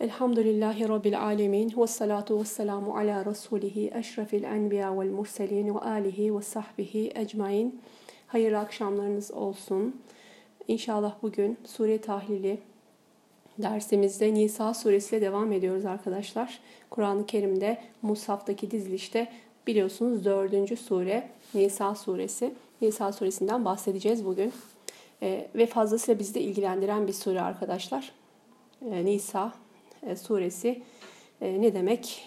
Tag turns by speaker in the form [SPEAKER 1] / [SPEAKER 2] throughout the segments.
[SPEAKER 1] Elhamdülillahi Rabbil alemin. Ve salatu ve selamu ala Resulihi eşrefil enbiya vel murselin ve alihi ve sahbihi ecmain. Hayırlı akşamlarınız olsun. İnşallah bugün sure tahlili dersimizde Nisa suresiyle devam ediyoruz arkadaşlar. Kur'an-ı Kerim'de Musaf'taki dizilişte biliyorsunuz dördüncü sure Nisa suresi. Nisa suresinden bahsedeceğiz bugün. E, ve fazlasıyla bizi de ilgilendiren bir sure arkadaşlar. E, Nisa e, suresi e, ne demek?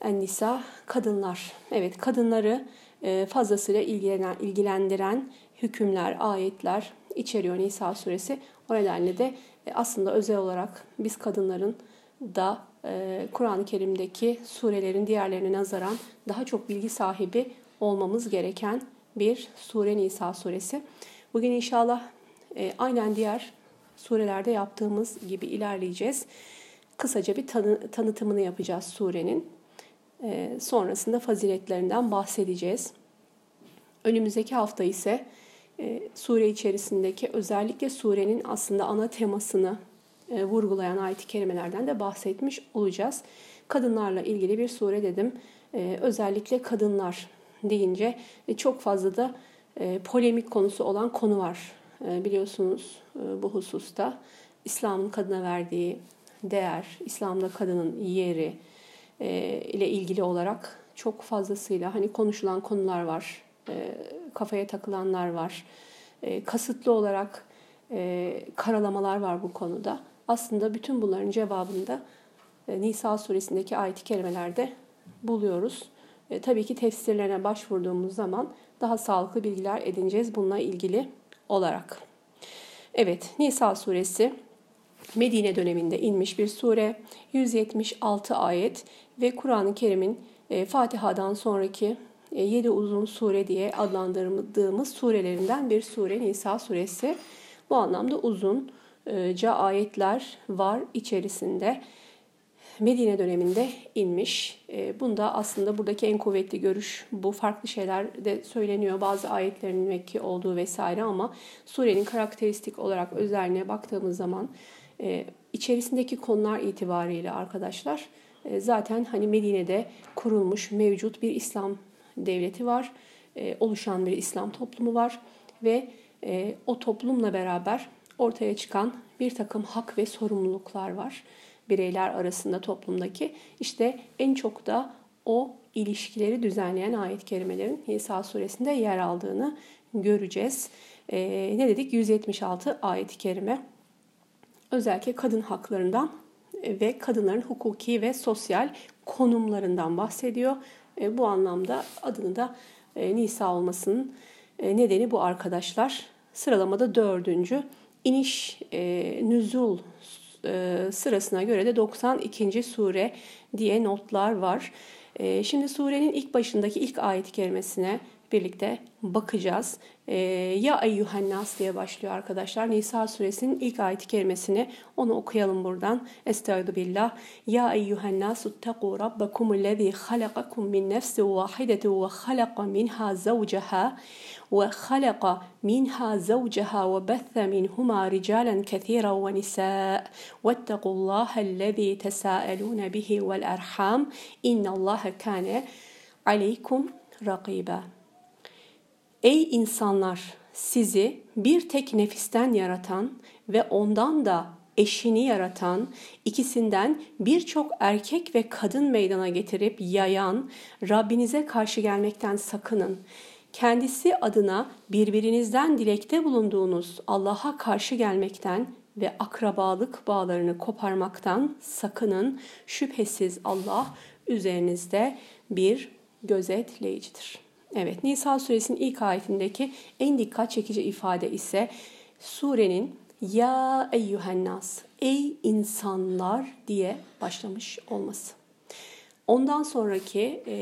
[SPEAKER 1] En-Nisa kadınlar. Evet kadınları e, fazlasıyla ilgilenen, ilgilendiren hükümler, ayetler içeriyor Nisa suresi. O nedenle de aslında özel olarak biz kadınların da Kur'an-ı Kerim'deki surelerin diğerlerine nazaran daha çok bilgi sahibi olmamız gereken bir sure Nisa suresi. Bugün inşallah aynen diğer surelerde yaptığımız gibi ilerleyeceğiz. Kısaca bir tanı, tanıtımını yapacağız surenin. E, sonrasında faziletlerinden bahsedeceğiz. Önümüzdeki hafta ise e, sure içerisindeki özellikle surenin aslında ana temasını e, vurgulayan ayet-i kerimelerden de bahsetmiş olacağız. Kadınlarla ilgili bir sure dedim. E, özellikle kadınlar deyince e, çok fazla da e, polemik konusu olan konu var. E, biliyorsunuz e, bu hususta İslam'ın kadına verdiği değer, İslam'da kadının yeri e, ile ilgili olarak çok fazlasıyla hani konuşulan konular var, e, kafaya takılanlar var, kasıtlı olarak karalamalar var bu konuda. Aslında bütün bunların cevabını da Nisa suresindeki ayet-i kerimelerde buluyoruz. E, tabii ki tefsirlerine başvurduğumuz zaman daha sağlıklı bilgiler edineceğiz bununla ilgili olarak. Evet, Nisa suresi Medine döneminde inmiş bir sure, 176 ayet ve Kur'an-ı Kerim'in e, Fatiha'dan sonraki 7 e, uzun sure diye adlandırdığımız surelerinden bir sure Nisa suresi. Bu anlamda uzunca ayetler var içerisinde. Medine döneminde inmiş. E, bunda aslında buradaki en kuvvetli görüş bu. Farklı şeyler de söyleniyor. Bazı ayetlerin Mekki olduğu vesaire ama surenin karakteristik olarak özelliğine baktığımız zaman e, içerisindeki konular itibariyle arkadaşlar e, zaten hani Medine'de kurulmuş mevcut bir İslam devleti var. Oluşan bir İslam toplumu var ve o toplumla beraber ortaya çıkan bir takım hak ve sorumluluklar var bireyler arasında toplumdaki işte en çok da o ilişkileri düzenleyen ayet-i kerimelerin Nisa suresinde yer aldığını göreceğiz. Ee, ne dedik? 176 ayet-i kerime özellikle kadın haklarından ve kadınların hukuki ve sosyal konumlarından bahsediyor. E, bu anlamda adını da e, Nisa olmasının e, nedeni bu arkadaşlar. Sıralamada dördüncü iniş e, nüzul e, sırasına göre de 92. sure diye notlar var. E, şimdi surenin ilk başındaki ilk ayet kerimesine birlikte bakacağız. E, ya eyyühennas diye başlıyor arkadaşlar. Nisa suresinin ilk ayet kerimesini onu okuyalım buradan. Estaizu billah. Ya eyyühennas uttequ rabbakum lezi halakakum min nefsi vahidetin ve halaka minha zavcaha وخلق منها زوجها وبث منهما رجالا كثيرا ونساء واتقوا الله الذي تساءلون به والأرحام إن الله كان عليكم رقيبا Ey insanlar sizi bir tek nefisten yaratan ve ondan da eşini yaratan, ikisinden birçok erkek ve kadın meydana getirip yayan Rabbinize karşı gelmekten sakının kendisi adına birbirinizden dilekte bulunduğunuz Allah'a karşı gelmekten ve akrabalık bağlarını koparmaktan sakının. Şüphesiz Allah üzerinizde bir gözetleyicidir. Evet Nisa suresinin ilk ayetindeki en dikkat çekici ifade ise surenin ya eyyühennas ey insanlar diye başlamış olması. Ondan sonraki e,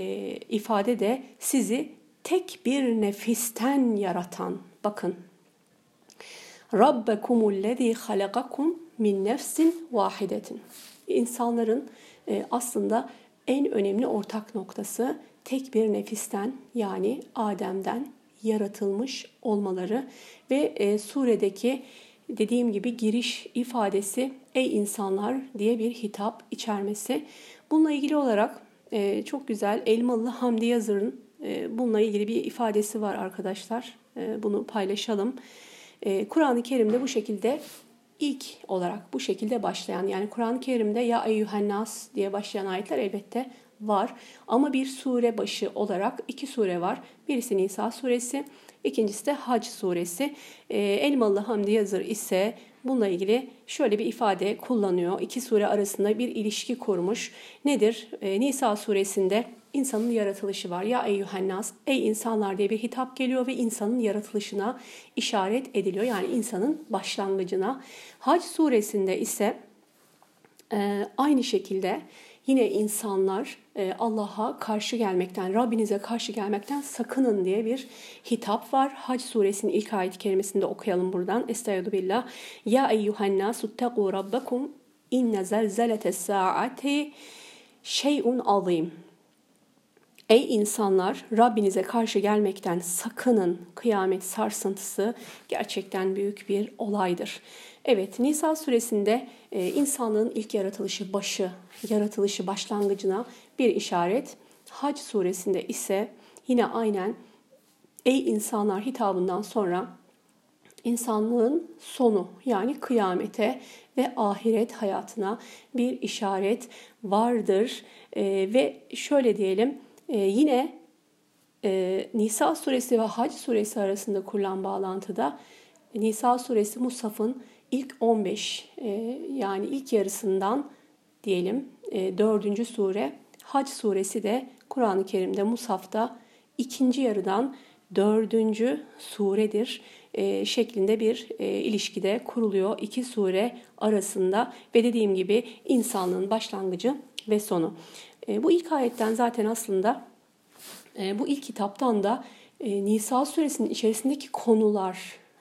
[SPEAKER 1] ifade de sizi tek bir nefisten yaratan, bakın, Rabbekumullezî halakakum min nefsin vahidetin. İnsanların e, aslında en önemli ortak noktası tek bir nefisten yani Adem'den yaratılmış olmaları ve e, suredeki dediğim gibi giriş ifadesi ey insanlar diye bir hitap içermesi. Bununla ilgili olarak e, çok güzel Elmalı Hamdi Yazır'ın e, bununla ilgili bir ifadesi var arkadaşlar. E, bunu paylaşalım. E, Kur'an-ı Kerim'de bu şekilde ilk olarak bu şekilde başlayan yani Kur'an-ı Kerim'de ya eyyühennas diye başlayan ayetler elbette var. Ama bir sure başı olarak iki sure var. Birisi Nisa suresi, ikincisi de Hac suresi. E, Elmalı Hamdi Yazır ise bununla ilgili şöyle bir ifade kullanıyor. İki sure arasında bir ilişki kurmuş. Nedir? E, Nisa suresinde insanın yaratılışı var. Ya eyyühennas, ey insanlar diye bir hitap geliyor ve insanın yaratılışına işaret ediliyor. Yani insanın başlangıcına. Hac suresinde ise e, aynı şekilde yine insanlar Allah'a karşı gelmekten, Rabbinize karşı gelmekten sakının diye bir hitap var. Hac suresinin ilk ayet kerimesinde okuyalım buradan. Estaizu billah. Ya eyyuhennas uttegu rabbakum inne zelzeletes saati şeyun azim. Ey insanlar Rabbinize karşı gelmekten sakının. Kıyamet sarsıntısı gerçekten büyük bir olaydır. Evet Nisa suresinde e, insanlığın ilk yaratılışı başı, yaratılışı başlangıcına bir işaret. Hac suresinde ise yine aynen ey insanlar hitabından sonra insanlığın sonu yani kıyamete ve ahiret hayatına bir işaret vardır. E, ve şöyle diyelim e, yine e, Nisa suresi ve Hac suresi arasında kurulan bağlantıda Nisa suresi Musaf'ın ilk 15 e, yani ilk yarısından diyelim e, 4. sure Hac suresi de Kur'an-ı Kerim'de Musaf'ta ikinci yarıdan dördüncü suredir e, şeklinde bir e, ilişkide kuruluyor iki sure arasında ve dediğim gibi insanlığın başlangıcı ve sonu. E, bu ilk ayetten zaten aslında bu ilk kitaptan da Nisa suresinin içerisindeki konular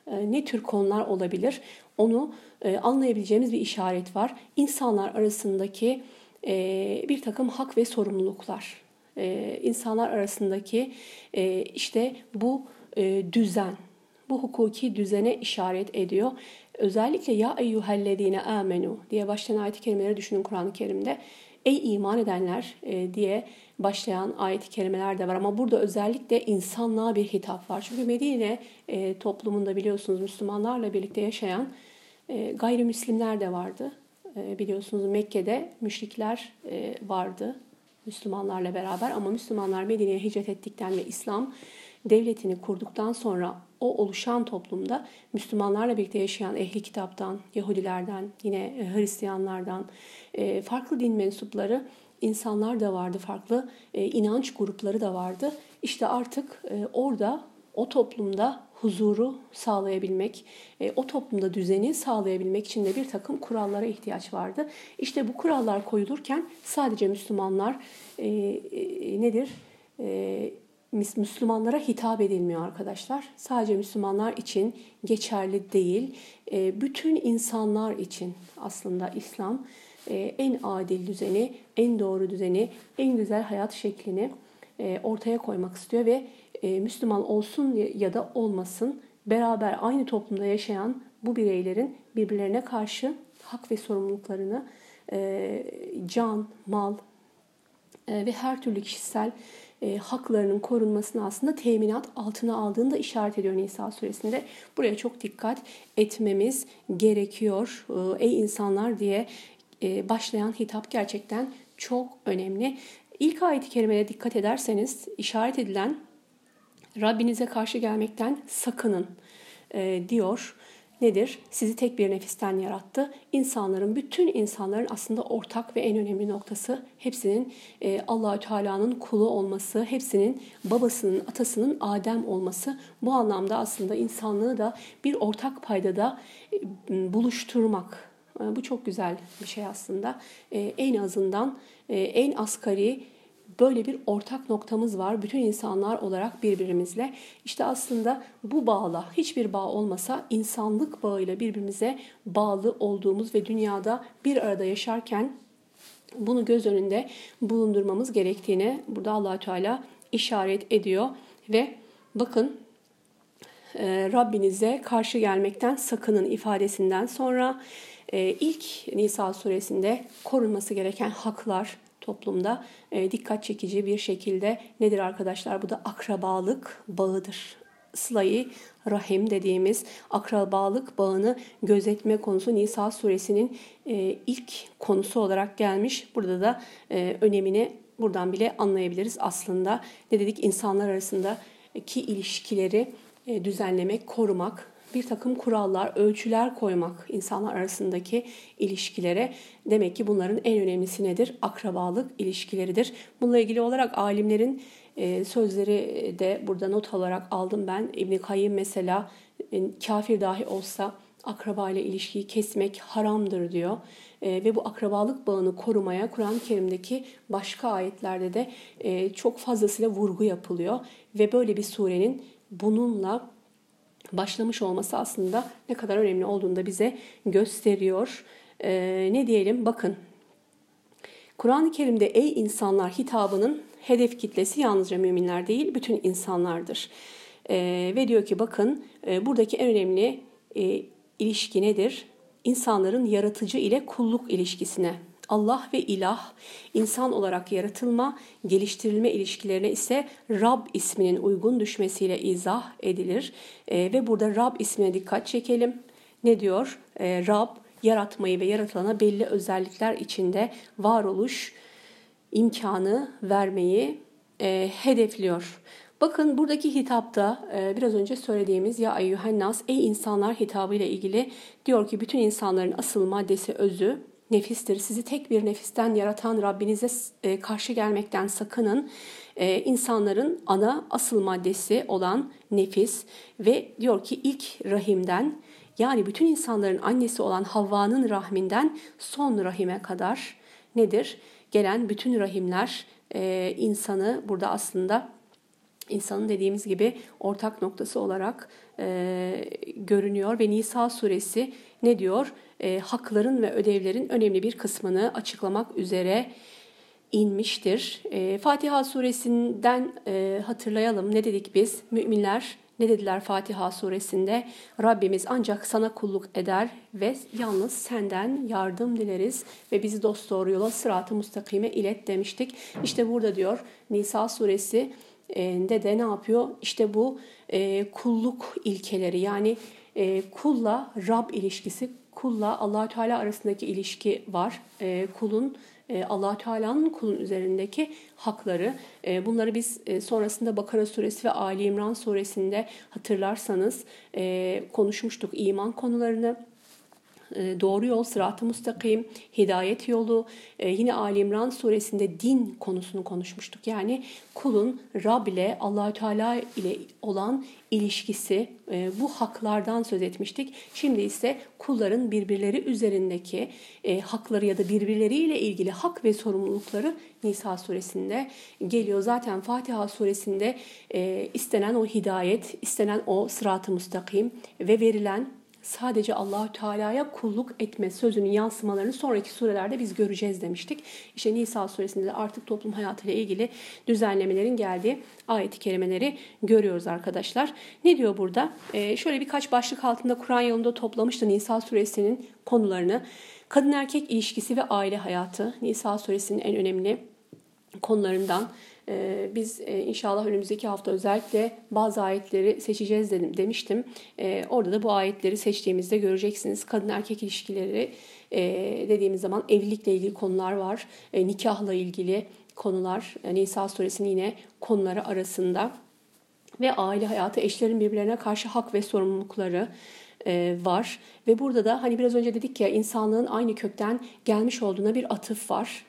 [SPEAKER 1] ne tür konular olabilir onu e, anlayabileceğimiz bir işaret var. İnsanlar arasındaki e, bir takım hak ve sorumluluklar, e, insanlar arasındaki e, işte bu e, düzen, bu hukuki düzene işaret ediyor. Özellikle ya eyyühellezine amenu diye başlayan ayet-i kerimeleri düşünün Kur'an-ı Kerim'de. Ey iman edenler e, diye başlayan ayet-i kerimeler de var ama burada özellikle insanlığa bir hitap var. Çünkü Medine e, toplumunda biliyorsunuz Müslümanlarla birlikte yaşayan e, gayrimüslimler de vardı. Biliyorsunuz Mekke'de müşrikler vardı Müslümanlarla beraber ama Müslümanlar Medine'ye hicret ettikten ve İslam devletini kurduktan sonra o oluşan toplumda Müslümanlarla birlikte yaşayan ehli kitaptan, Yahudilerden, yine e, Hristiyanlardan, e, farklı din mensupları insanlar da vardı, farklı e, inanç grupları da vardı. İşte artık orada o toplumda huzuru sağlayabilmek, o toplumda düzeni sağlayabilmek için de bir takım kurallara ihtiyaç vardı. İşte bu kurallar koyulurken sadece Müslümanlar nedir? Müslümanlara hitap edilmiyor arkadaşlar. Sadece Müslümanlar için geçerli değil. Ee, bütün insanlar için aslında İslam e, en adil düzeni, en doğru düzeni, en güzel hayat şeklini e, ortaya koymak istiyor ve e, Müslüman olsun ya da olmasın beraber aynı toplumda yaşayan bu bireylerin birbirlerine karşı hak ve sorumluluklarını can, mal ve her türlü kişisel e, haklarının korunmasını aslında teminat altına aldığını da işaret ediyor Nisa suresinde. Buraya çok dikkat etmemiz gerekiyor. E, Ey insanlar diye e, başlayan hitap gerçekten çok önemli. İlk ayet-i kerimeye dikkat ederseniz işaret edilen Rabbinize karşı gelmekten sakının e, diyor nedir? Sizi tek bir nefisten yarattı. İnsanların, bütün insanların aslında ortak ve en önemli noktası hepsinin e, Allahü Teala'nın kulu olması, hepsinin babasının, atasının Adem olması. Bu anlamda aslında insanlığı da bir ortak paydada e, buluşturmak. E, bu çok güzel bir şey aslında. E, en azından e, en asgari böyle bir ortak noktamız var bütün insanlar olarak birbirimizle. İşte aslında bu bağla hiçbir bağ olmasa insanlık bağıyla birbirimize bağlı olduğumuz ve dünyada bir arada yaşarken bunu göz önünde bulundurmamız gerektiğini burada allah Teala işaret ediyor ve bakın e, Rabbinize karşı gelmekten sakının ifadesinden sonra e, ilk Nisa suresinde korunması gereken haklar toplumda e, dikkat çekici bir şekilde nedir arkadaşlar? Bu da akrabalık bağıdır. Sılayı rahim dediğimiz akrabalık bağını gözetme konusu Nisa suresinin e, ilk konusu olarak gelmiş. Burada da e, önemini buradan bile anlayabiliriz aslında. Ne dedik? İnsanlar arasındaki ilişkileri e, düzenlemek, korumak, bir takım kurallar, ölçüler koymak insanlar arasındaki ilişkilere. Demek ki bunların en önemlisi nedir? Akrabalık ilişkileridir. Bununla ilgili olarak alimlerin e, sözleri de burada not olarak aldım ben. İbn Kayyim mesela e, kafir dahi olsa akraba ile ilişkiyi kesmek haramdır diyor. E, ve bu akrabalık bağını korumaya Kur'an-ı Kerim'deki başka ayetlerde de çok fazlasıyla vurgu yapılıyor. Ve böyle bir surenin bununla başlamış olması aslında ne kadar önemli olduğunu da bize gösteriyor. ne diyelim bakın Kur'an-ı Kerim'de ey insanlar hitabının hedef kitlesi yalnızca müminler değil bütün insanlardır. E, ve diyor ki bakın e, buradaki en önemli e, ilişki nedir? İnsanların yaratıcı ile kulluk ilişkisine. Allah ve ilah insan olarak yaratılma, geliştirilme ilişkilerine ise Rab isminin uygun düşmesiyle izah edilir. E, ve burada Rab ismine dikkat çekelim. Ne diyor? E, Rab yaratmayı ve yaratılana belli özellikler içinde varoluş imkanı vermeyi e, hedefliyor. Bakın buradaki hitapta e, biraz önce söylediğimiz ya eyyühennas ey insanlar hitabı ile ilgili diyor ki bütün insanların asıl maddesi özü nefistir. Sizi tek bir nefisten yaratan Rabbinize e, karşı gelmekten sakının. E, insanların ana asıl maddesi olan nefis ve diyor ki ilk rahimden yani bütün insanların annesi olan Havva'nın rahminden son rahime kadar nedir? gelen bütün rahimler e, insanı burada aslında insanın dediğimiz gibi ortak noktası olarak e, görünüyor ve Nisa suresi ne diyor? E, hakların ve ödevlerin önemli bir kısmını açıklamak üzere inmiştir. E, Fatiha suresinden e, hatırlayalım ne dedik biz? Müminler ne dediler Fatiha suresinde? Rabbimiz ancak sana kulluk eder ve yalnız senden yardım dileriz ve bizi dost doğru yola sıratı mustakime ilet demiştik. İşte burada diyor Nisa suresi de de ne yapıyor? İşte bu e, kulluk ilkeleri yani e, kulla Rab ilişkisi, kulla allah Teala arasındaki ilişki var. E, kulun e, allah Teala'nın kulun üzerindeki hakları. E, bunları biz e, sonrasında Bakara suresi ve Ali İmran suresinde hatırlarsanız konuşmuştuk iman konularını. Doğru yol, sırat-ı müstakim, hidayet yolu. Yine Ali İmran suresinde din konusunu konuşmuştuk. Yani kulun Rab ile Allahü Teala ile olan ilişkisi e, bu haklardan söz etmiştik. Şimdi ise kulların birbirleri üzerindeki e, hakları ya da birbirleriyle ilgili hak ve sorumlulukları Nisa suresinde geliyor. Zaten Fatiha suresinde e, istenen o hidayet, istenen o sırat-ı müstakim ve verilen sadece Allahü Teala'ya kulluk etme sözünün yansımalarını sonraki surelerde biz göreceğiz demiştik. İşte Nisa suresinde de artık toplum hayatıyla ilgili düzenlemelerin geldiği ayet-i kerimeleri görüyoruz arkadaşlar. Ne diyor burada? Ee, şöyle birkaç başlık altında Kur'an yolunda toplamıştı Nisa suresinin konularını. Kadın erkek ilişkisi ve aile hayatı Nisa suresinin en önemli konularından. Ee, biz e, inşallah önümüzdeki hafta özellikle bazı ayetleri seçeceğiz dedim demiştim. Ee, orada da bu ayetleri seçtiğimizde göreceksiniz. Kadın erkek ilişkileri e, dediğimiz zaman evlilikle ilgili konular var. E, nikahla ilgili konular. Nisa suresinin yine konuları arasında. Ve aile hayatı eşlerin birbirlerine karşı hak ve sorumlulukları var. Ve burada da hani biraz önce dedik ya insanlığın aynı kökten gelmiş olduğuna bir atıf var.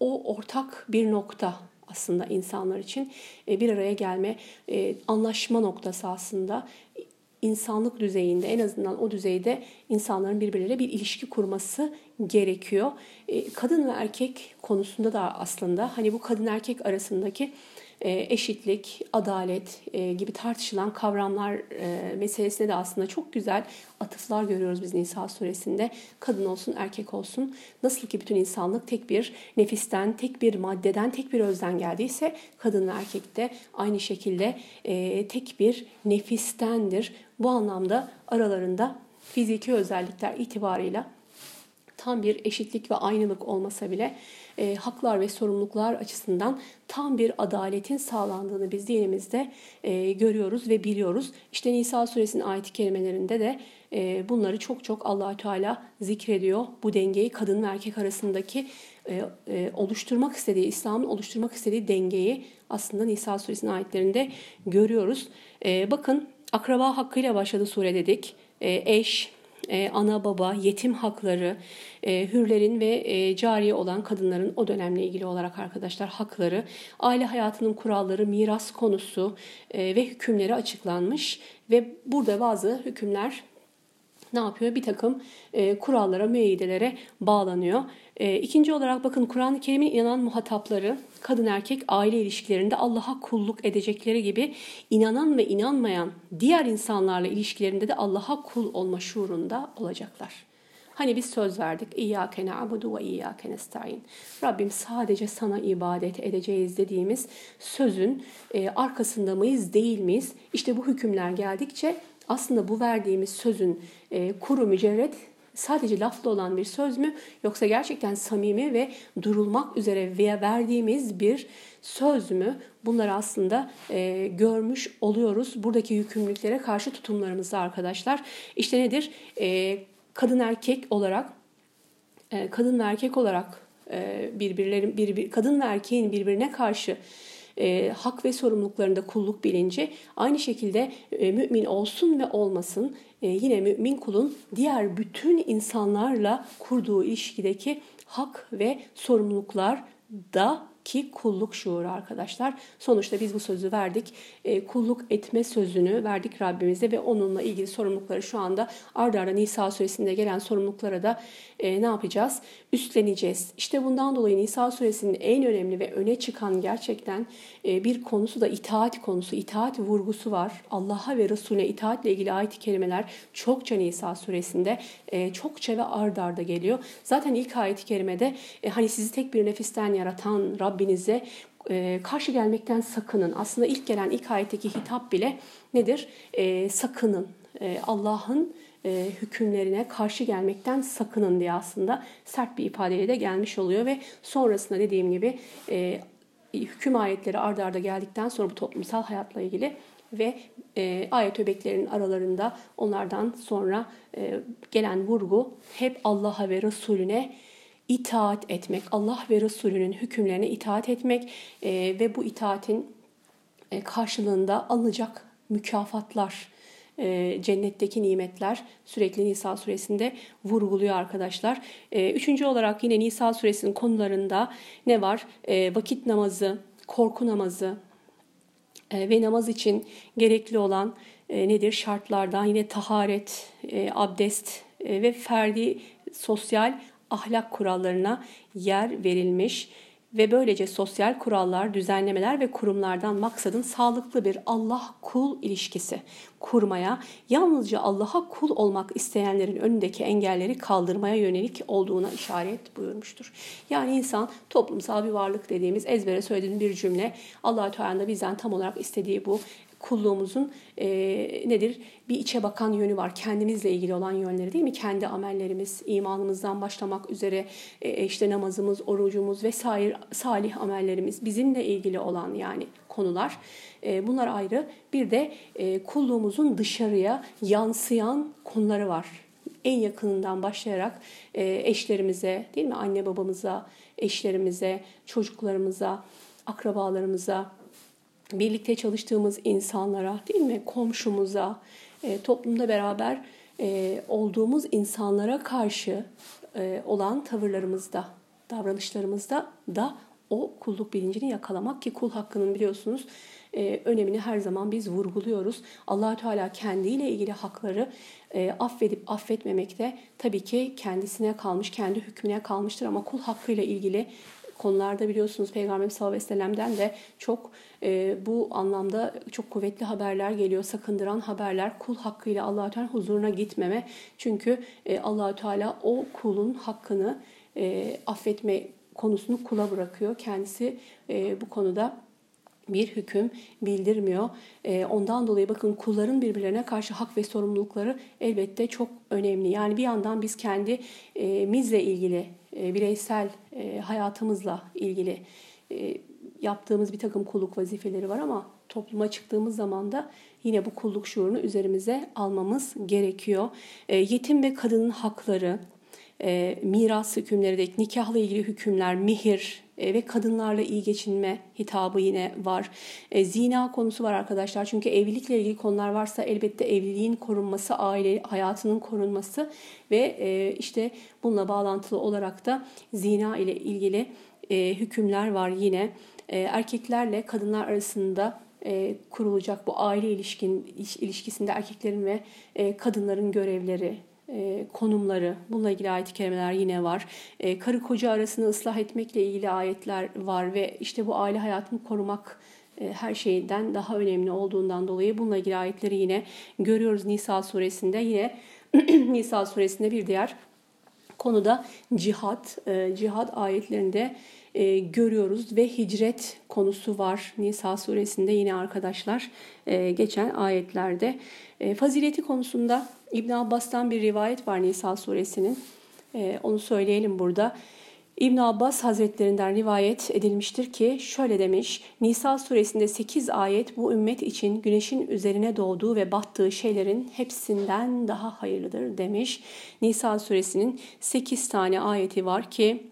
[SPEAKER 1] O ortak bir nokta aslında insanlar için e, bir araya gelme, e, anlaşma noktası aslında insanlık düzeyinde en azından o düzeyde insanların birbirleriyle bir ilişki kurması gerekiyor. E, kadın ve erkek konusunda da aslında hani bu kadın erkek arasındaki e, eşitlik, adalet e, gibi tartışılan kavramlar e, meselesine de aslında çok güzel atıflar görüyoruz biz Nisa suresinde. Kadın olsun, erkek olsun. Nasıl ki bütün insanlık tek bir nefisten, tek bir maddeden, tek bir özden geldiyse kadın ve erkek de aynı şekilde tek bir nefistendir. Bu anlamda aralarında fiziki özellikler itibarıyla tam bir eşitlik ve aynılık olmasa bile e, haklar ve sorumluluklar açısından tam bir adaletin sağlandığını biz dinimizde e, görüyoruz ve biliyoruz. İşte Nisa suresinin ayet-i kerimelerinde de e, bunları çok çok allah Teala zikrediyor. Bu dengeyi kadın ve erkek arasındaki e, e, oluşturmak istediği, İslam'ın oluşturmak istediği dengeyi aslında Nisa suresinin ayetlerinde görüyoruz. E, bakın akraba hakkıyla başladı sure dedik. E, eş, e, ana baba, yetim hakları, e, hürlerin ve e, cariye olan kadınların o dönemle ilgili olarak arkadaşlar hakları, aile hayatının kuralları, miras konusu ve hükümleri açıklanmış ve burada bazı hükümler ne yapıyor? Bir takım e, kurallara, müeyyidelere bağlanıyor. E, ikinci olarak bakın Kur'an-ı Kerim'in inanan muhatapları kadın erkek aile ilişkilerinde Allah'a kulluk edecekleri gibi inanan ve inanmayan diğer insanlarla ilişkilerinde de Allah'a kul olma şuurunda olacaklar. Hani biz söz verdik. İyyâke na'budu ve iyyâke nestaîn. Rabbim sadece sana ibadet edeceğiz dediğimiz sözün e, arkasında mıyız değil miyiz? İşte bu hükümler geldikçe aslında bu verdiğimiz sözün e, kuru mücerret sadece laflı olan bir söz mü yoksa gerçekten samimi ve durulmak üzere veya verdiğimiz bir söz mü? Bunları aslında e, görmüş oluyoruz. Buradaki yükümlülüklere karşı tutumlarımızda arkadaşlar. İşte nedir? E, kadın erkek olarak e, kadın ve erkek olarak e, birbirlerin bir, kadın ve erkeğin birbirine karşı e, hak ve sorumluluklarında kulluk bilinci aynı şekilde e, mümin olsun ve olmasın e, yine mümin kulun diğer bütün insanlarla kurduğu ilişkideki hak ve sorumluluklar da ki kulluk şuuru arkadaşlar. Sonuçta biz bu sözü verdik. E, kulluk etme sözünü verdik Rabbimize ve onunla ilgili sorumlulukları şu anda arda arda Nisa suresinde gelen sorumluluklara da e, ne yapacağız? Üstleneceğiz. İşte bundan dolayı Nisa suresinin en önemli ve öne çıkan gerçekten e, bir konusu da itaat konusu. itaat vurgusu var. Allah'a ve Resulüne itaatle ilgili ayet-i kerimeler çokça Nisa suresinde e, çokça ve arda arda geliyor. Zaten ilk ayet-i kerimede e, hani sizi tek bir nefisten yaratan Rabbinize e, karşı gelmekten sakının. Aslında ilk gelen ilk ayetteki hitap bile nedir? E, sakının. E, Allah'ın e, hükümlerine karşı gelmekten sakının diye aslında sert bir ifadeyle de gelmiş oluyor ve sonrasında dediğim gibi e, hüküm ayetleri ardarda arda geldikten sonra bu toplumsal hayatla ilgili ve e, ayet öbeklerinin aralarında onlardan sonra e, gelen vurgu hep Allah'a ve Resulüne itaat etmek, Allah ve Resulünün hükümlerine itaat etmek e, ve bu itaatin e, karşılığında alınacak mükafatlar, e, cennetteki nimetler sürekli Nisa suresinde vurguluyor arkadaşlar. E, üçüncü olarak yine Nisa suresinin konularında ne var? E, vakit namazı, korku namazı e, ve namaz için gerekli olan e, nedir? Şartlardan yine taharet, e, abdest e, ve ferdi sosyal ahlak kurallarına yer verilmiş ve böylece sosyal kurallar, düzenlemeler ve kurumlardan maksadın sağlıklı bir Allah-kul ilişkisi kurmaya, yalnızca Allah'a kul olmak isteyenlerin önündeki engelleri kaldırmaya yönelik olduğuna işaret buyurmuştur. Yani insan toplumsal bir varlık dediğimiz ezbere söylediğim bir cümle Allah-u Teala'nın bizden tam olarak istediği bu kulluğumuzun e, nedir? Bir içe bakan yönü var. Kendimizle ilgili olan yönleri değil mi? Kendi amellerimiz, imanımızdan başlamak üzere e, işte namazımız, orucumuz vesaire salih amellerimiz bizimle ilgili olan yani konular. E, bunlar ayrı. Bir de e, kulluğumuzun dışarıya yansıyan konuları var. En yakınından başlayarak e, eşlerimize, değil mi? Anne babamıza, eşlerimize, çocuklarımıza, akrabalarımıza, birlikte çalıştığımız insanlara, değil mi? Komşumuza, e, toplumda beraber e, olduğumuz insanlara karşı e, olan tavırlarımızda, davranışlarımızda da o kulluk bilincini yakalamak ki kul hakkının biliyorsunuz önemini her zaman biz vurguluyoruz. allah Teala kendiyle ilgili hakları affedip affetmemekte tabii ki kendisine kalmış, kendi hükmüne kalmıştır ama kul hakkıyla ilgili konularda biliyorsunuz Peygamber sallallahu aleyhi ve sellem'den de çok e, bu anlamda çok kuvvetli haberler geliyor. Sakındıran haberler kul hakkıyla allah Teala huzuruna gitmeme. Çünkü e, allah Teala o kulun hakkını e, affetme konusunu kula bırakıyor. Kendisi e, bu konuda bir hüküm bildirmiyor. E, ondan dolayı bakın kulların birbirlerine karşı hak ve sorumlulukları elbette çok önemli. Yani bir yandan biz kendimizle ilgili, e, bireysel e, hayatımızla ilgili yaptığımız bir takım kulluk vazifeleri var ama topluma çıktığımız zaman da yine bu kulluk şuurunu üzerimize almamız gerekiyor. Yetim ve kadının hakları, e, miras hükümleri de nikahla ilgili hükümler, mihir e, ve kadınlarla iyi geçinme hitabı yine var. E, zina konusu var arkadaşlar. Çünkü evlilikle ilgili konular varsa elbette evliliğin korunması, aile hayatının korunması ve e, işte bununla bağlantılı olarak da zina ile ilgili e, hükümler var yine. E, erkeklerle kadınlar arasında e, kurulacak bu aile ilişkin ilişkisinde erkeklerin ve e, kadınların görevleri, e, konumları, bununla ilgili ayet-i kerimeler yine var. E, karı koca arasını ıslah etmekle ilgili ayetler var ve işte bu aile hayatını korumak e, her şeyden daha önemli olduğundan dolayı bununla ilgili ayetleri yine görüyoruz Nisa suresinde. Yine Nisa suresinde bir diğer konuda cihat, cihat ayetlerinde görüyoruz ve hicret konusu var Nisa suresinde yine arkadaşlar geçen ayetlerde. Fazileti konusunda İbn Abbas'tan bir rivayet var Nisa suresinin. Ee, onu söyleyelim burada. İbn Abbas Hazretlerinden rivayet edilmiştir ki şöyle demiş. Nisa suresinde 8 ayet bu ümmet için güneşin üzerine doğduğu ve battığı şeylerin hepsinden daha hayırlıdır demiş. Nisa suresinin 8 tane ayeti var ki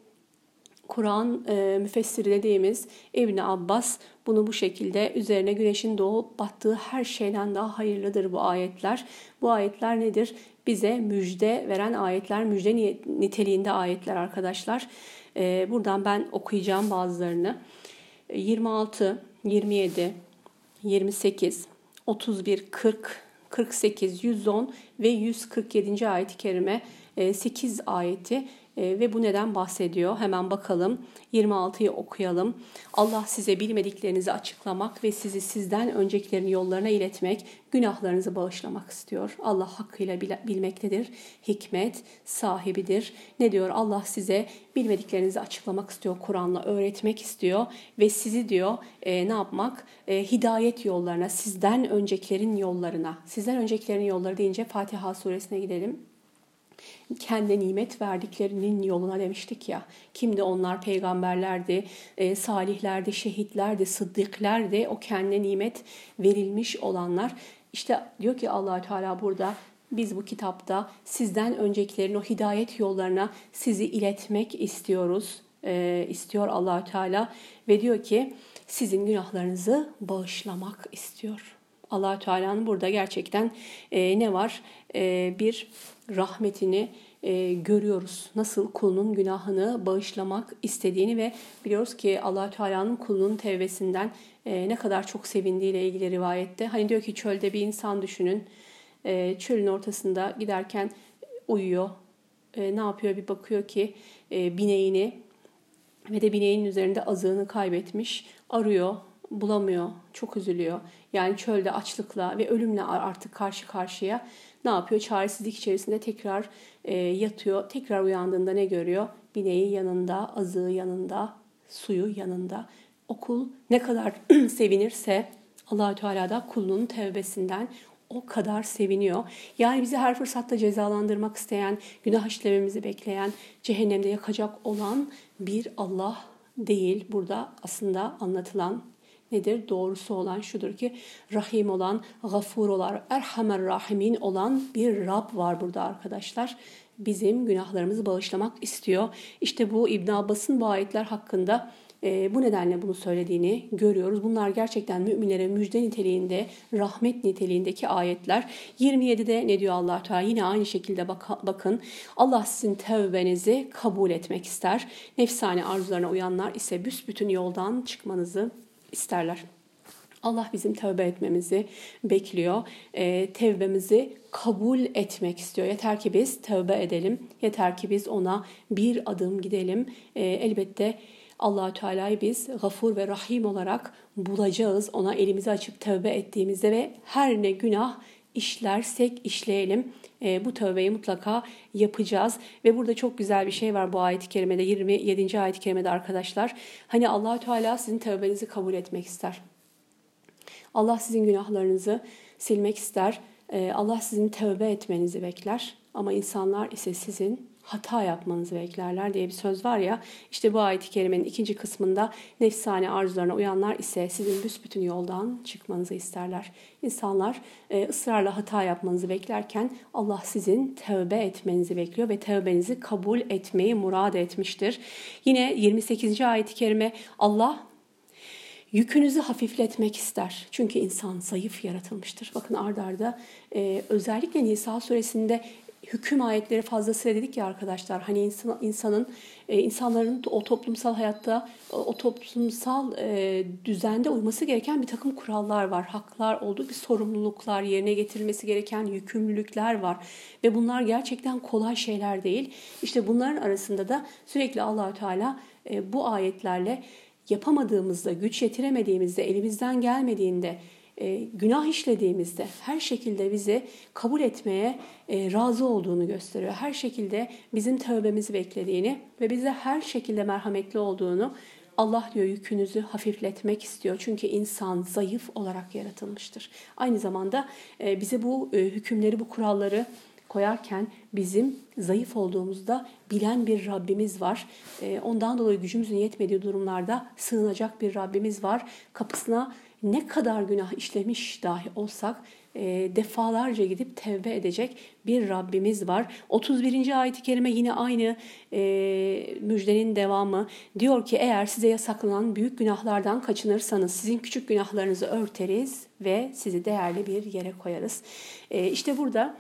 [SPEAKER 1] Kur'an e, müfessiri dediğimiz İbn Abbas bunu bu şekilde üzerine güneşin doğup battığı her şeyden daha hayırlıdır bu ayetler. Bu ayetler nedir? Bize müjde veren ayetler, müjde niteliğinde ayetler arkadaşlar. E, buradan ben okuyacağım bazılarını. 26, 27, 28, 31, 40, 48, 110 ve 147. ayet-i kerime 8 e, ayeti ve bu neden bahsediyor? Hemen bakalım. 26'yı okuyalım. Allah size bilmediklerinizi açıklamak ve sizi sizden öncekilerin yollarına iletmek, günahlarınızı bağışlamak istiyor. Allah hakkıyla bilmektedir. Hikmet sahibidir. Ne diyor? Allah size bilmediklerinizi açıklamak istiyor. Kur'an'la öğretmek istiyor ve sizi diyor e, ne yapmak? E, hidayet yollarına, sizden öncekilerin yollarına. Sizden öncekilerin yolları deyince Fatiha suresine gidelim kendi nimet verdiklerinin yoluna demiştik ya. Kimdi onlar? Peygamberlerdi, e, salihlerdi, şehitlerdi, sıddıklerdi. O kendi nimet verilmiş olanlar. İşte diyor ki allah Teala burada biz bu kitapta sizden öncekilerin o hidayet yollarına sizi iletmek istiyoruz. E, istiyor allah Teala ve diyor ki sizin günahlarınızı bağışlamak istiyor. Allah Teala'nın burada gerçekten e, ne var? E, bir rahmetini e, görüyoruz. Nasıl kulunun günahını bağışlamak istediğini ve biliyoruz ki allah Teala'nın kulunun tevbesinden e, ne kadar çok sevindiği ile ilgili rivayette. Hani diyor ki çölde bir insan düşünün. E, çölün ortasında giderken uyuyor. E, ne yapıyor bir bakıyor ki e, bineğini ve de bineğin üzerinde azığını kaybetmiş. Arıyor, bulamıyor, çok üzülüyor. Yani çölde açlıkla ve ölümle artık karşı karşıya ne yapıyor? Çaresizlik içerisinde tekrar e, yatıyor. Tekrar uyandığında ne görüyor? Bineği yanında, azığı yanında, suyu yanında. Okul ne kadar sevinirse Allahü Teala da kulunun tevbesinden o kadar seviniyor. Yani bizi her fırsatta cezalandırmak isteyen, günah işlememizi bekleyen, cehennemde yakacak olan bir Allah değil. Burada aslında anlatılan nedir? Doğrusu olan şudur ki Rahim olan, Gafur olan, Erhamer Rahimin olan bir Rab var burada arkadaşlar. Bizim günahlarımızı bağışlamak istiyor. İşte bu İbn Abbas'ın bu ayetler hakkında e, bu nedenle bunu söylediğini görüyoruz. Bunlar gerçekten müminlere müjde niteliğinde, rahmet niteliğindeki ayetler. 27'de ne diyor allah Teala? Yine aynı şekilde bak bakın. Allah sizin tevbenizi kabul etmek ister. Nefsane arzularına uyanlar ise büsbütün yoldan çıkmanızı isterler. Allah bizim tövbe etmemizi bekliyor. E, tevbemizi kabul etmek istiyor. Yeter ki biz tövbe edelim. Yeter ki biz ona bir adım gidelim. E, elbette Allahü Teala'yı biz gafur ve rahim olarak bulacağız. Ona elimizi açıp tövbe ettiğimizde ve her ne günah işlersek işleyelim e, bu tövbeyi mutlaka yapacağız. Ve burada çok güzel bir şey var bu ayet-i kerimede 27. ayet-i kerimede arkadaşlar. Hani allah Teala sizin tövbenizi kabul etmek ister. Allah sizin günahlarınızı silmek ister. E, Allah sizin tövbe etmenizi bekler. Ama insanlar ise sizin hata yapmanızı beklerler diye bir söz var ya. İşte bu ayet-i kerimenin ikinci kısmında nefsane arzularına uyanlar ise sizin büsbütün yoldan çıkmanızı isterler. İnsanlar e, ısrarla hata yapmanızı beklerken Allah sizin tövbe etmenizi bekliyor ve tövbenizi kabul etmeyi murad etmiştir. Yine 28. ayet-i kerime Allah yükünüzü hafifletmek ister. Çünkü insan zayıf yaratılmıştır. Bakın ardarda arda, e, özellikle Nisa suresinde hüküm ayetleri fazlasıyla dedik ya arkadaşlar. Hani insan, insanın e, insanların o toplumsal hayatta o toplumsal e, düzende uyması gereken bir takım kurallar var. Haklar olduğu bir sorumluluklar, yerine getirilmesi gereken yükümlülükler var ve bunlar gerçekten kolay şeyler değil. İşte bunların arasında da sürekli Allahü Teala e, bu ayetlerle yapamadığımızda, güç yetiremediğimizde, elimizden gelmediğinde e, günah işlediğimizde her şekilde bizi kabul etmeye e, razı olduğunu gösteriyor. Her şekilde bizim tövbemizi beklediğini ve bize her şekilde merhametli olduğunu Allah diyor yükünüzü hafifletmek istiyor. Çünkü insan zayıf olarak yaratılmıştır. Aynı zamanda e, bize bu e, hükümleri, bu kuralları koyarken bizim zayıf olduğumuzda bilen bir Rabbimiz var. E, ondan dolayı gücümüzün yetmediği durumlarda sığınacak bir Rabbimiz var. Kapısına ne kadar günah işlemiş dahi olsak e, defalarca gidip tevbe edecek bir Rabbimiz var. 31. ayet-i kerime yine aynı e, müjdenin devamı. Diyor ki eğer size yasaklanan büyük günahlardan kaçınırsanız sizin küçük günahlarınızı örteriz ve sizi değerli bir yere koyarız. E, işte burada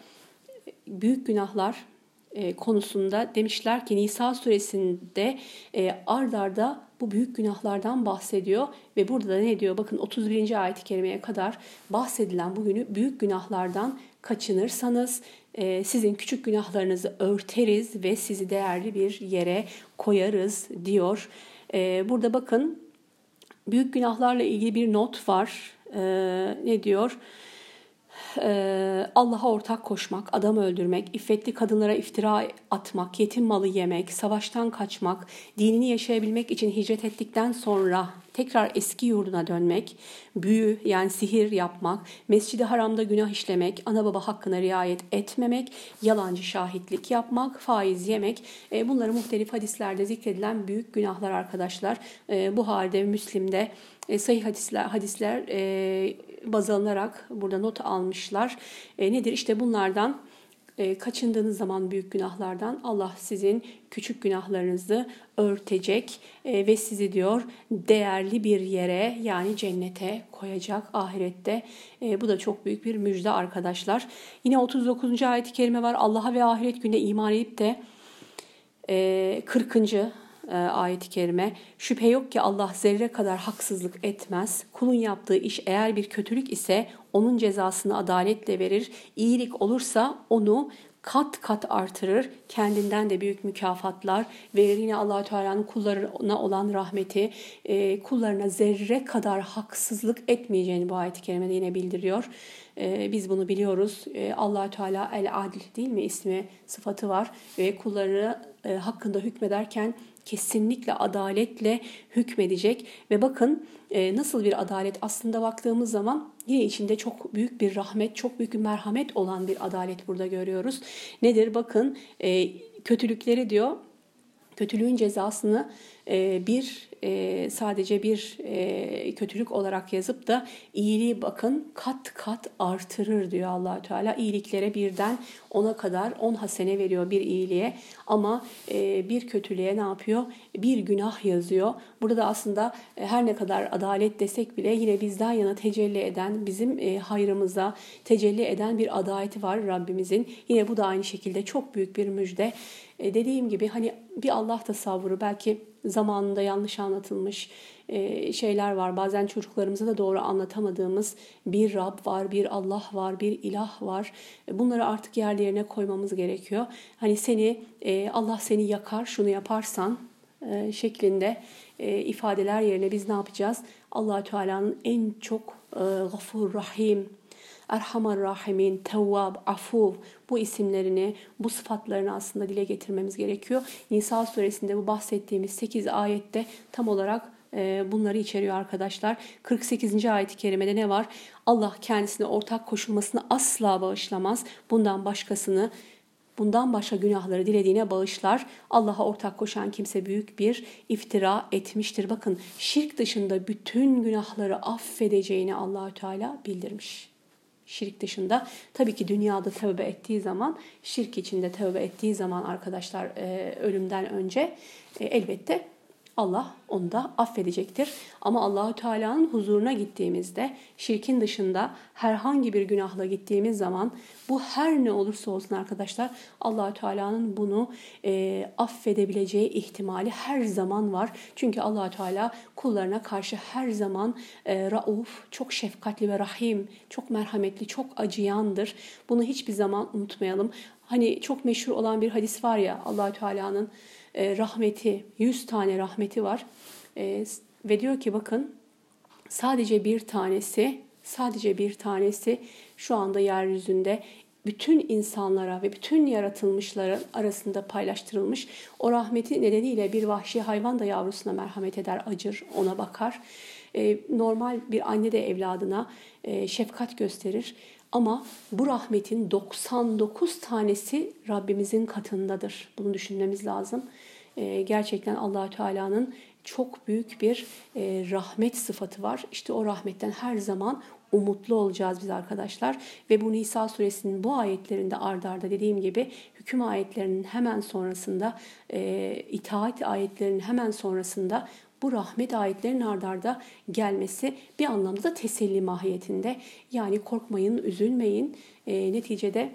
[SPEAKER 1] büyük günahlar e, konusunda demişler ki Nisa suresinde e, ard arda bu büyük günahlardan bahsediyor ve burada da ne diyor? Bakın 31. ayet-i kerimeye kadar bahsedilen bu günü büyük günahlardan kaçınırsanız e, sizin küçük günahlarınızı örteriz ve sizi değerli bir yere koyarız diyor. Burada bakın büyük günahlarla ilgili bir not var. Ne diyor? Ee, Allah'a ortak koşmak, adam öldürmek, iffetli kadınlara iftira atmak, yetim malı yemek, savaştan kaçmak, dinini yaşayabilmek için hicret ettikten sonra tekrar eski yurduna dönmek, büyü yani sihir yapmak, mescidi haramda günah işlemek, ana baba hakkına riayet etmemek, yalancı şahitlik yapmak, faiz yemek e, bunları muhtelif hadislerde zikredilen büyük günahlar arkadaşlar. E, bu halde Müslim'de e, hadisler, hadisler baz alınarak burada not almışlar. E, nedir? İşte bunlardan e, kaçındığınız zaman büyük günahlardan Allah sizin küçük günahlarınızı örtecek e, ve sizi diyor değerli bir yere yani cennete koyacak ahirette. E, bu da çok büyük bir müjde arkadaşlar. Yine 39. ayet-i kerime var. Allah'a ve ahiret gününe iman edip de e, 40 e, ayet-i kerime. Şüphe yok ki Allah zerre kadar haksızlık etmez. Kulun yaptığı iş eğer bir kötülük ise onun cezasını adaletle verir. İyilik olursa onu kat kat artırır. Kendinden de büyük mükafatlar verir. Yine allah Teala'nın kullarına olan rahmeti e, kullarına zerre kadar haksızlık etmeyeceğini bu ayet-i kerimede yine bildiriyor. E, biz bunu biliyoruz. E, allah Teala el adil değil mi ismi sıfatı var ve kulları e, hakkında hükmederken kesinlikle adaletle hükmedecek ve bakın e, nasıl bir adalet aslında baktığımız zaman yine içinde çok büyük bir rahmet, çok büyük bir merhamet olan bir adalet burada görüyoruz. Nedir? Bakın e, kötülükleri diyor, kötülüğün cezasını bir e, sadece bir e, kötülük olarak yazıp da iyiliği bakın kat kat artırır diyor allah Teala. İyiliklere birden ona kadar on hasene veriyor bir iyiliğe ama e, bir kötülüğe ne yapıyor? Bir günah yazıyor. Burada aslında e, her ne kadar adalet desek bile yine bizden yana tecelli eden, bizim e, hayrımıza tecelli eden bir adaleti var Rabbimizin. Yine bu da aynı şekilde çok büyük bir müjde. E, dediğim gibi hani bir Allah tasavvuru belki zamanında yanlış anlatılmış e, şeyler var. Bazen çocuklarımıza da doğru anlatamadığımız bir Rab var, bir Allah var, bir ilah var. E, bunları artık yerlerine koymamız gerekiyor. Hani seni Allah seni yakar, şunu yaparsan e, şeklinde e, ifadeler yerine biz ne yapacağız? allah Teala'nın en çok e, gafur, rahim, Erhamar Rahimin, Tevvab, Afuv bu isimlerini, bu sıfatlarını aslında dile getirmemiz gerekiyor. Nisa suresinde bu bahsettiğimiz 8 ayette tam olarak e, bunları içeriyor arkadaşlar. 48. ayet-i kerimede ne var? Allah kendisine ortak koşulmasını asla bağışlamaz. Bundan başkasını bundan başka günahları dilediğine bağışlar. Allah'a ortak koşan kimse büyük bir iftira etmiştir. Bakın şirk dışında bütün günahları affedeceğini Allahü Teala bildirmiş. Şirk dışında. Tabii ki dünyada tövbe ettiği zaman, şirk içinde tövbe ettiği zaman arkadaşlar e, ölümden önce e, elbette Allah onu da affedecektir. Ama Allahü Teala'nın huzuruna gittiğimizde şirkin dışında herhangi bir günahla gittiğimiz zaman bu her ne olursa olsun arkadaşlar Allahü Teala'nın bunu e, affedebileceği ihtimali her zaman var. Çünkü Allahü Teala kullarına karşı her zaman e, rauf, çok şefkatli ve rahim, çok merhametli, çok acıyandır. Bunu hiçbir zaman unutmayalım. Hani çok meşhur olan bir hadis var ya Allahü Teala'nın e, rahmeti, yüz tane rahmeti var. E, ve diyor ki bakın sadece bir tanesi, sadece bir tanesi şu anda yeryüzünde bütün insanlara ve bütün yaratılmışların arasında paylaştırılmış. O rahmeti nedeniyle bir vahşi hayvan da yavrusuna merhamet eder, acır, ona bakar. E, normal bir anne de evladına şefkat gösterir. Ama bu rahmetin 99 tanesi Rabbimizin katındadır. Bunu düşünmemiz lazım. Ee, gerçekten allah Teala'nın çok büyük bir e, rahmet sıfatı var. İşte o rahmetten her zaman umutlu olacağız biz arkadaşlar. Ve bu Nisa suresinin bu ayetlerinde ardarda arda dediğim gibi hüküm ayetlerinin hemen sonrasında, e, itaat ayetlerinin hemen sonrasında bu rahmet ayetlerinin ardarda gelmesi bir anlamda da teselli mahiyetinde. Yani korkmayın, üzülmeyin. E, neticede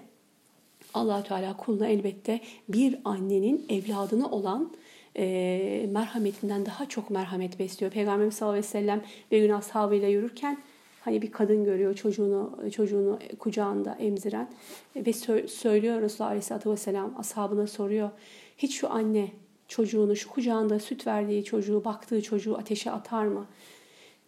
[SPEAKER 1] allah Teala kuluna elbette bir annenin evladına olan e, merhametinden daha çok merhamet besliyor. Peygamberimiz sallallahu aleyhi ve sellem bir gün ashabıyla yürürken hani bir kadın görüyor çocuğunu çocuğunu kucağında emziren ve söylüyor Resulullah aleyhisselatü vesselam ashabına soruyor. Hiç şu anne çocuğunu şu kucağında süt verdiği çocuğu baktığı çocuğu ateşe atar mı?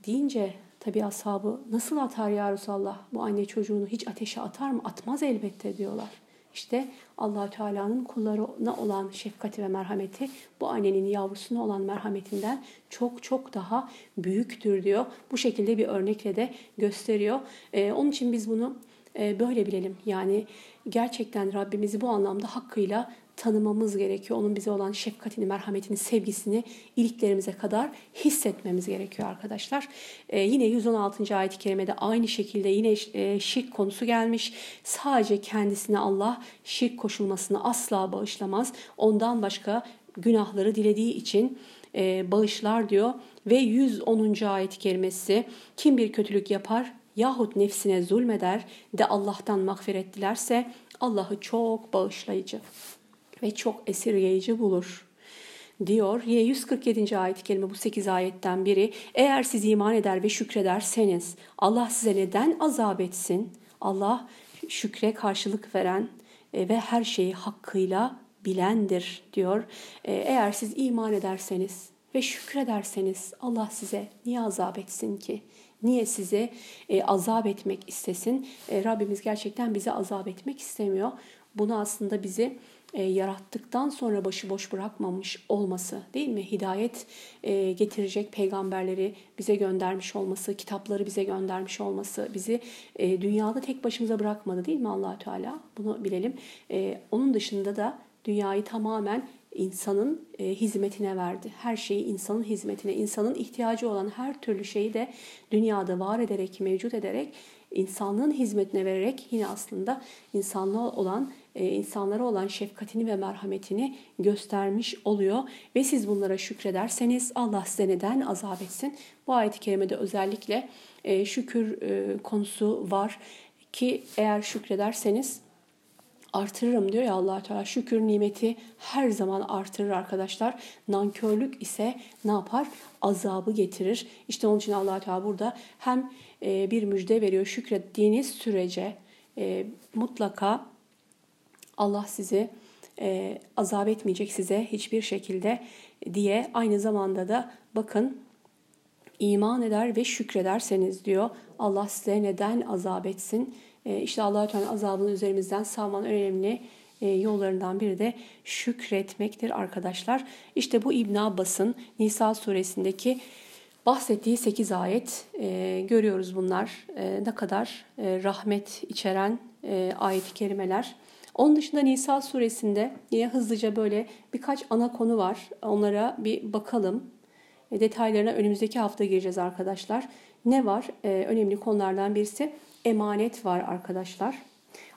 [SPEAKER 1] Deyince tabi ashabı nasıl atar ya Resulallah bu anne çocuğunu hiç ateşe atar mı? Atmaz elbette diyorlar. İşte allah Teala'nın kullarına olan şefkati ve merhameti bu annenin yavrusuna olan merhametinden çok çok daha büyüktür diyor. Bu şekilde bir örnekle de gösteriyor. Ee, onun için biz bunu e, böyle bilelim. Yani gerçekten Rabbimizi bu anlamda hakkıyla tanımamız gerekiyor. Onun bize olan şefkatini, merhametini, sevgisini iliklerimize kadar hissetmemiz gerekiyor arkadaşlar. Ee, yine 116. ayet-i kerimede aynı şekilde yine e, şirk konusu gelmiş. Sadece kendisine Allah şirk koşulmasını asla bağışlamaz. Ondan başka günahları dilediği için e, bağışlar diyor. Ve 110. ayet-i kerimesi kim bir kötülük yapar yahut nefsine zulmeder de Allah'tan mağfiret dilerse Allah'ı çok bağışlayıcı ve çok esirgeyici bulur diyor. Yine 147. ayet-i kerime bu 8 ayetten biri. Eğer siz iman eder ve şükrederseniz Allah size neden azap etsin? Allah şükre karşılık veren e, ve her şeyi hakkıyla bilendir diyor. E, eğer siz iman ederseniz ve şükrederseniz Allah size niye azap etsin ki? Niye size e, azap etmek istesin? Rabbimiz gerçekten bize azap etmek istemiyor. Bunu aslında bizi e, yarattıktan sonra başıboş bırakmamış olması değil mi? Hidayet e, getirecek peygamberleri bize göndermiş olması, kitapları bize göndermiş olması, bizi e, dünyada tek başımıza bırakmadı değil mi allah Teala? Bunu bilelim. E, onun dışında da dünyayı tamamen insanın e, hizmetine verdi. Her şeyi insanın hizmetine, insanın ihtiyacı olan her türlü şeyi de dünyada var ederek, mevcut ederek, insanlığın hizmetine vererek yine aslında insanlığa olan insanlara olan şefkatini ve merhametini göstermiş oluyor. Ve siz bunlara şükrederseniz Allah size neden azap etsin? Bu ayet-i kerimede özellikle e, şükür e, konusu var ki eğer şükrederseniz artırırım diyor ya allah Teala. Şükür nimeti her zaman artırır arkadaşlar. Nankörlük ise ne yapar? Azabı getirir. İşte onun için allah Teala burada hem bir müjde veriyor şükrettiğiniz sürece mutlaka Allah sizi e, azap etmeyecek size hiçbir şekilde diye aynı zamanda da bakın iman eder ve şükrederseniz diyor Allah size neden azap etsin? E, işte allah Teala azabını üzerimizden savman önemli e, yollarından biri de şükretmektir arkadaşlar. İşte bu İbn Abbas'ın Nisa suresindeki bahsettiği 8 ayet e, görüyoruz bunlar. E, ne kadar e, rahmet içeren e, ayet-i kerimeler. Onun dışında Nisa suresinde yine hızlıca böyle birkaç ana konu var. Onlara bir bakalım. E, detaylarına önümüzdeki hafta gireceğiz arkadaşlar. Ne var? E, önemli konulardan birisi emanet var arkadaşlar.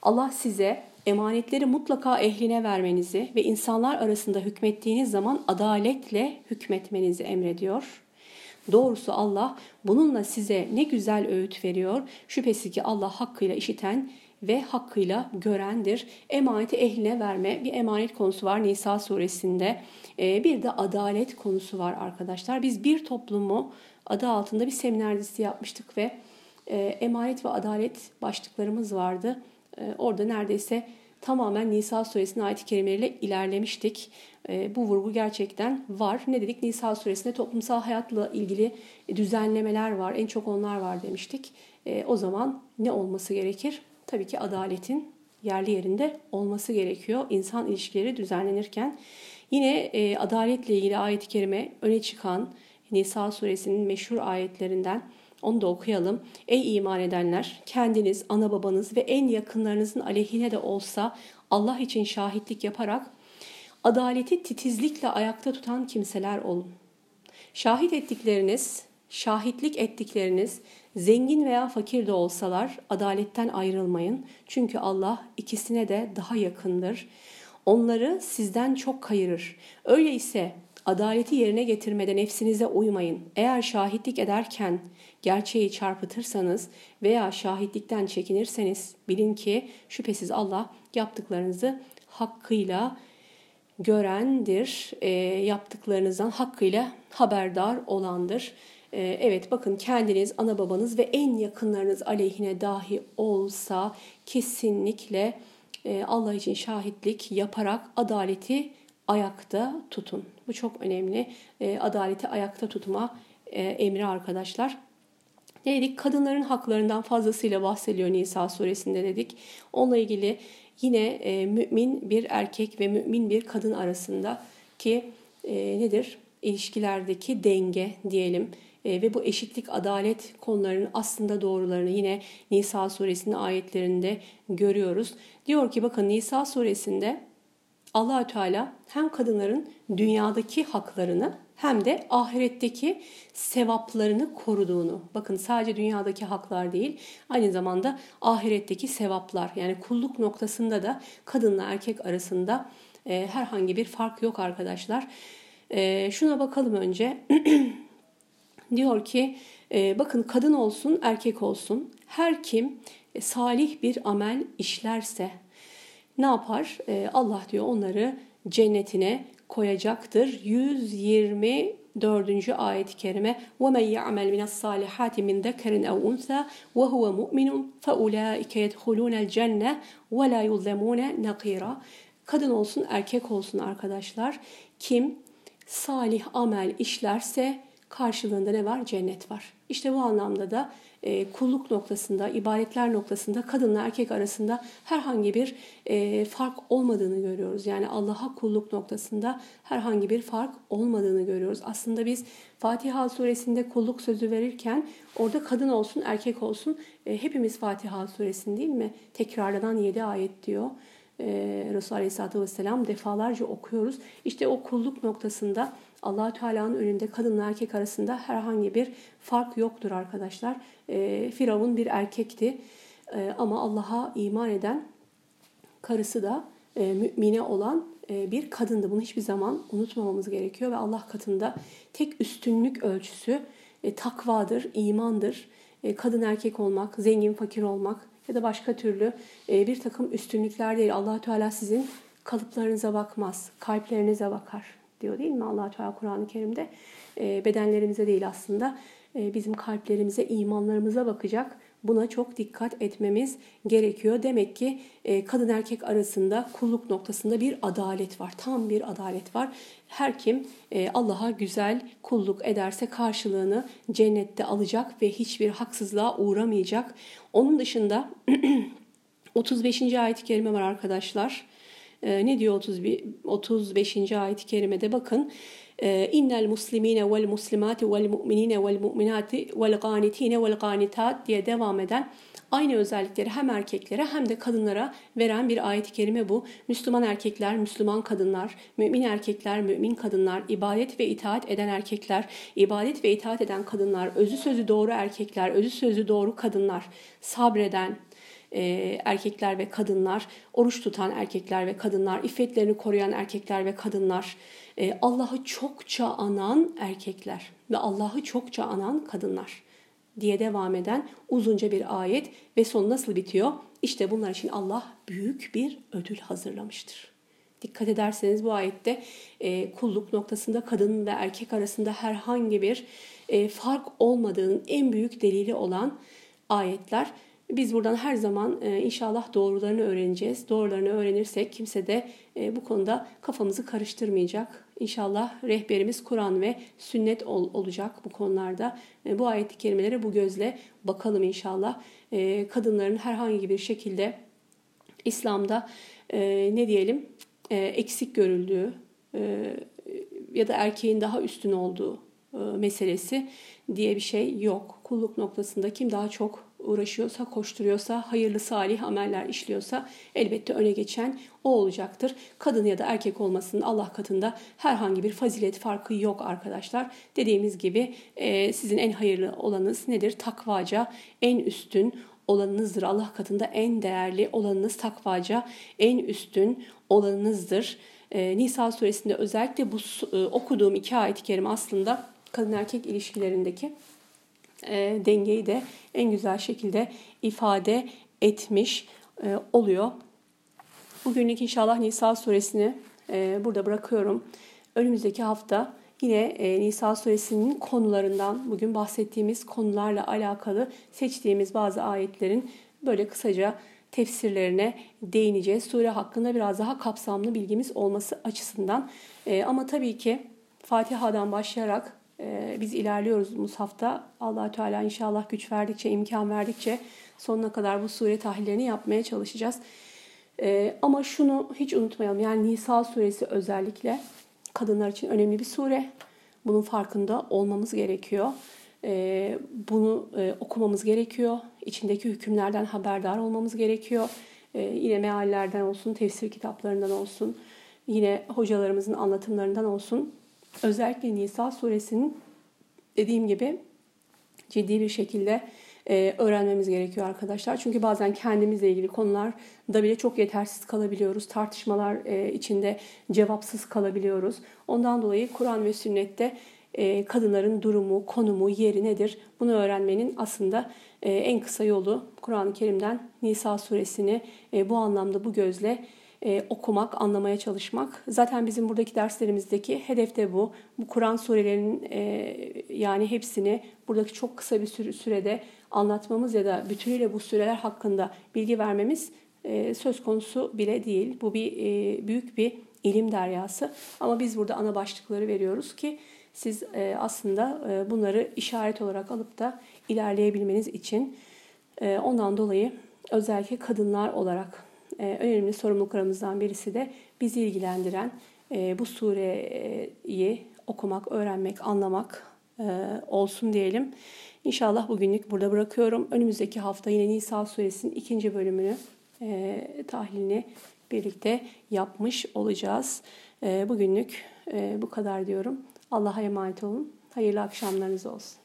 [SPEAKER 1] Allah size emanetleri mutlaka ehline vermenizi ve insanlar arasında hükmettiğiniz zaman adaletle hükmetmenizi emrediyor. Doğrusu Allah bununla size ne güzel öğüt veriyor. Şüphesiz ki Allah hakkıyla işiten ve hakkıyla görendir. Emaneti ehline verme bir emanet konusu var Nisa suresinde. Ee, bir de adalet konusu var arkadaşlar. Biz bir toplumu adı altında bir seminer dizisi yapmıştık ve e, emanet ve adalet başlıklarımız vardı. E, orada neredeyse tamamen Nisa suresinin ayet-i kerimeleriyle ilerlemiştik. E, bu vurgu gerçekten var. Ne dedik? Nisa suresinde toplumsal hayatla ilgili düzenlemeler var. En çok onlar var demiştik. O zaman ne olması gerekir? Tabii ki adaletin yerli yerinde olması gerekiyor. İnsan ilişkileri düzenlenirken. Yine e, adaletle ilgili ayet-i kerime öne çıkan Nisa suresinin meşhur ayetlerinden onu da okuyalım. Ey iman edenler, kendiniz, ana babanız ve en yakınlarınızın aleyhine de olsa Allah için şahitlik yaparak adaleti titizlikle ayakta tutan kimseler olun. Şahit ettikleriniz, şahitlik ettikleriniz zengin veya fakir de olsalar adaletten ayrılmayın. Çünkü Allah ikisine de daha yakındır. Onları sizden çok kayırır. Öyleyse adaleti yerine getirmede nefsinize uymayın. Eğer şahitlik ederken gerçeği çarpıtırsanız veya şahitlikten çekinirseniz bilin ki şüphesiz Allah yaptıklarınızı hakkıyla görendir. E, yaptıklarınızdan hakkıyla haberdar olandır. E, evet bakın kendiniz, ana babanız ve en yakınlarınız aleyhine dahi olsa kesinlikle e, Allah için şahitlik yaparak adaleti ayakta tutun. Bu çok önemli. E, adaleti ayakta tutma e, emri arkadaşlar. Ne dedik? Kadınların haklarından fazlasıyla bahsediyor Nisa suresinde dedik. Onunla ilgili yine e, mümin bir erkek ve mümin bir kadın arasında ki e, nedir? İlişkilerdeki denge diyelim e, ve bu eşitlik, adalet konularının aslında doğrularını yine Nisa suresinin ayetlerinde görüyoruz. Diyor ki bakın Nisa suresinde Allahü Teala hem kadınların dünyadaki haklarını hem de ahiretteki sevaplarını koruduğunu. Bakın sadece dünyadaki haklar değil, aynı zamanda ahiretteki sevaplar. Yani kulluk noktasında da kadınla erkek arasında e, herhangi bir fark yok arkadaşlar. E, şuna bakalım önce. Diyor ki e, bakın kadın olsun erkek olsun her kim e, salih bir amel işlerse ne yapar? E, Allah diyor onları cennetine koyacaktır. 124. ayet-i kerime وَمَنْ يَعْمَلْ مِنَ الصَّالِحَاتِ مِنْ ذَكَرٍ أَوْ أُنْثَى وَهُوَ مُؤْمِنٌ فَأُولَٰئِكَ يَدْخُلُونَ الْجَنَّةِ وَلَا يُظْلَمُونَ نَقِيرًا Kadın olsun erkek olsun arkadaşlar. Kim salih amel işlerse karşılığında ne var? Cennet var. İşte bu anlamda da e, kulluk noktasında, ibadetler noktasında kadınla erkek arasında herhangi bir e, fark olmadığını görüyoruz. Yani Allah'a kulluk noktasında herhangi bir fark olmadığını görüyoruz. Aslında biz Fatiha suresinde kulluk sözü verirken orada kadın olsun erkek olsun e, hepimiz Fatiha suresinde değil mi? Tekrarlanan 7 ayet diyor e, Resulü Aleyhisselatü Vesselam defalarca okuyoruz. İşte o kulluk noktasında allah Teala'nın önünde kadınla erkek arasında herhangi bir fark yoktur arkadaşlar. E, Firavun bir erkekti e, ama Allah'a iman eden karısı da e, mümine olan e, bir kadındı. Bunu hiçbir zaman unutmamamız gerekiyor ve Allah katında tek üstünlük ölçüsü e, takvadır, imandır. E, kadın erkek olmak, zengin fakir olmak ya da başka türlü e, bir takım üstünlükler değil. allah Teala sizin kalıplarınıza bakmaz, kalplerinize bakar diyor değil mi allah Teala Kur'an-ı Kerim'de. E, bedenlerimize değil aslında e, bizim kalplerimize, imanlarımıza bakacak. buna çok dikkat etmemiz gerekiyor. Demek ki e, kadın erkek arasında kulluk noktasında bir adalet var. Tam bir adalet var. Her kim e, Allah'a güzel kulluk ederse karşılığını cennette alacak ve hiçbir haksızlığa uğramayacak. Onun dışında 35. ayet-i kerime var arkadaşlar. E, ne diyor 31, 35. ayet-i kerimede bakın. İnnel muslimine vel muslimati vel mu'minine vel mu'minati vel qanitine vel qanitat diye devam eden aynı özellikleri hem erkeklere hem de kadınlara veren bir ayet-i kerime bu. Müslüman erkekler, Müslüman kadınlar, mümin erkekler, mümin kadınlar, ibadet ve itaat eden erkekler, ibadet ve itaat eden kadınlar, özü sözü doğru erkekler, özü sözü doğru kadınlar, sabreden, e, erkekler ve kadınlar, oruç tutan erkekler ve kadınlar, iffetlerini koruyan erkekler ve kadınlar, e, Allah'ı çokça anan erkekler ve Allah'ı çokça anan kadınlar diye devam eden uzunca bir ayet ve son nasıl bitiyor? İşte bunlar için Allah büyük bir ödül hazırlamıştır. Dikkat ederseniz bu ayette e, kulluk noktasında kadın ve erkek arasında herhangi bir e, fark olmadığının en büyük delili olan ayetler. Biz buradan her zaman e, inşallah doğrularını öğreneceğiz. Doğrularını öğrenirsek kimse de e, bu konuda kafamızı karıştırmayacak. İnşallah rehberimiz Kur'an ve sünnet ol, olacak bu konularda. E, bu ayet-i kerimelere bu gözle bakalım inşallah. Kadınların herhangi bir şekilde İslam'da ne diyelim eksik görüldüğü ya da erkeğin daha üstün olduğu meselesi diye bir şey yok. Kulluk noktasında kim daha çok uğraşıyorsa, koşturuyorsa, hayırlı salih ameller işliyorsa elbette öne geçen o olacaktır. Kadın ya da erkek olmasının Allah katında herhangi bir fazilet farkı yok arkadaşlar. Dediğimiz gibi e, sizin en hayırlı olanınız nedir? Takvaca, en üstün olanınızdır. Allah katında en değerli olanınız takvaca, en üstün olanınızdır. E, Nisa suresinde özellikle bu e, okuduğum iki ayet-i kerime aslında kadın erkek ilişkilerindeki e, dengeyi de en güzel şekilde ifade etmiş e, oluyor. Bugünlük inşallah Nisa suresini e, burada bırakıyorum. Önümüzdeki hafta yine e, Nisa suresinin konularından bugün bahsettiğimiz konularla alakalı seçtiğimiz bazı ayetlerin böyle kısaca tefsirlerine değineceğiz. Sure hakkında biraz daha kapsamlı bilgimiz olması açısından. Ama tabii ki Fatiha'dan başlayarak ee, biz ilerliyoruz Musaf'ta. allah Teala inşallah güç verdikçe, imkan verdikçe sonuna kadar bu sure tahlillerini yapmaya çalışacağız. Ee, ama şunu hiç unutmayalım. Yani Nisa suresi özellikle kadınlar için önemli bir sure. Bunun farkında olmamız gerekiyor. Ee, bunu e, okumamız gerekiyor. İçindeki hükümlerden haberdar olmamız gerekiyor. Yine meallerden olsun, tefsir kitaplarından olsun, yine hocalarımızın anlatımlarından olsun özellikle Nisa suresinin dediğim gibi ciddi bir şekilde e, öğrenmemiz gerekiyor arkadaşlar. Çünkü bazen kendimizle ilgili konularda bile çok yetersiz kalabiliyoruz. Tartışmalar e, içinde cevapsız kalabiliyoruz. Ondan dolayı Kur'an ve sünnette e, kadınların durumu, konumu, yeri nedir? Bunu öğrenmenin aslında e, en kısa yolu Kur'an-ı Kerim'den Nisa suresini e, bu anlamda bu gözle e, okumak, anlamaya çalışmak. Zaten bizim buradaki derslerimizdeki hedef de bu. Bu Kur'an surelerinin e, yani hepsini buradaki çok kısa bir süre, sürede anlatmamız ya da bütünüyle bu süreler hakkında bilgi vermemiz e, söz konusu bile değil. Bu bir e, büyük bir ilim deryası. Ama biz burada ana başlıkları veriyoruz ki siz e, aslında e, bunları işaret olarak alıp da ilerleyebilmeniz için e, ondan dolayı özellikle kadınlar olarak önemli sorumluluklarımızdan birisi de bizi ilgilendiren e, bu sureyi okumak, öğrenmek, anlamak e, olsun diyelim. İnşallah bugünlük burada bırakıyorum. Önümüzdeki hafta yine Nisa suresinin ikinci bölümünü e, tahlilini birlikte yapmış olacağız. Bugünlük bu kadar diyorum. Allah'a emanet olun. Hayırlı akşamlarınız olsun.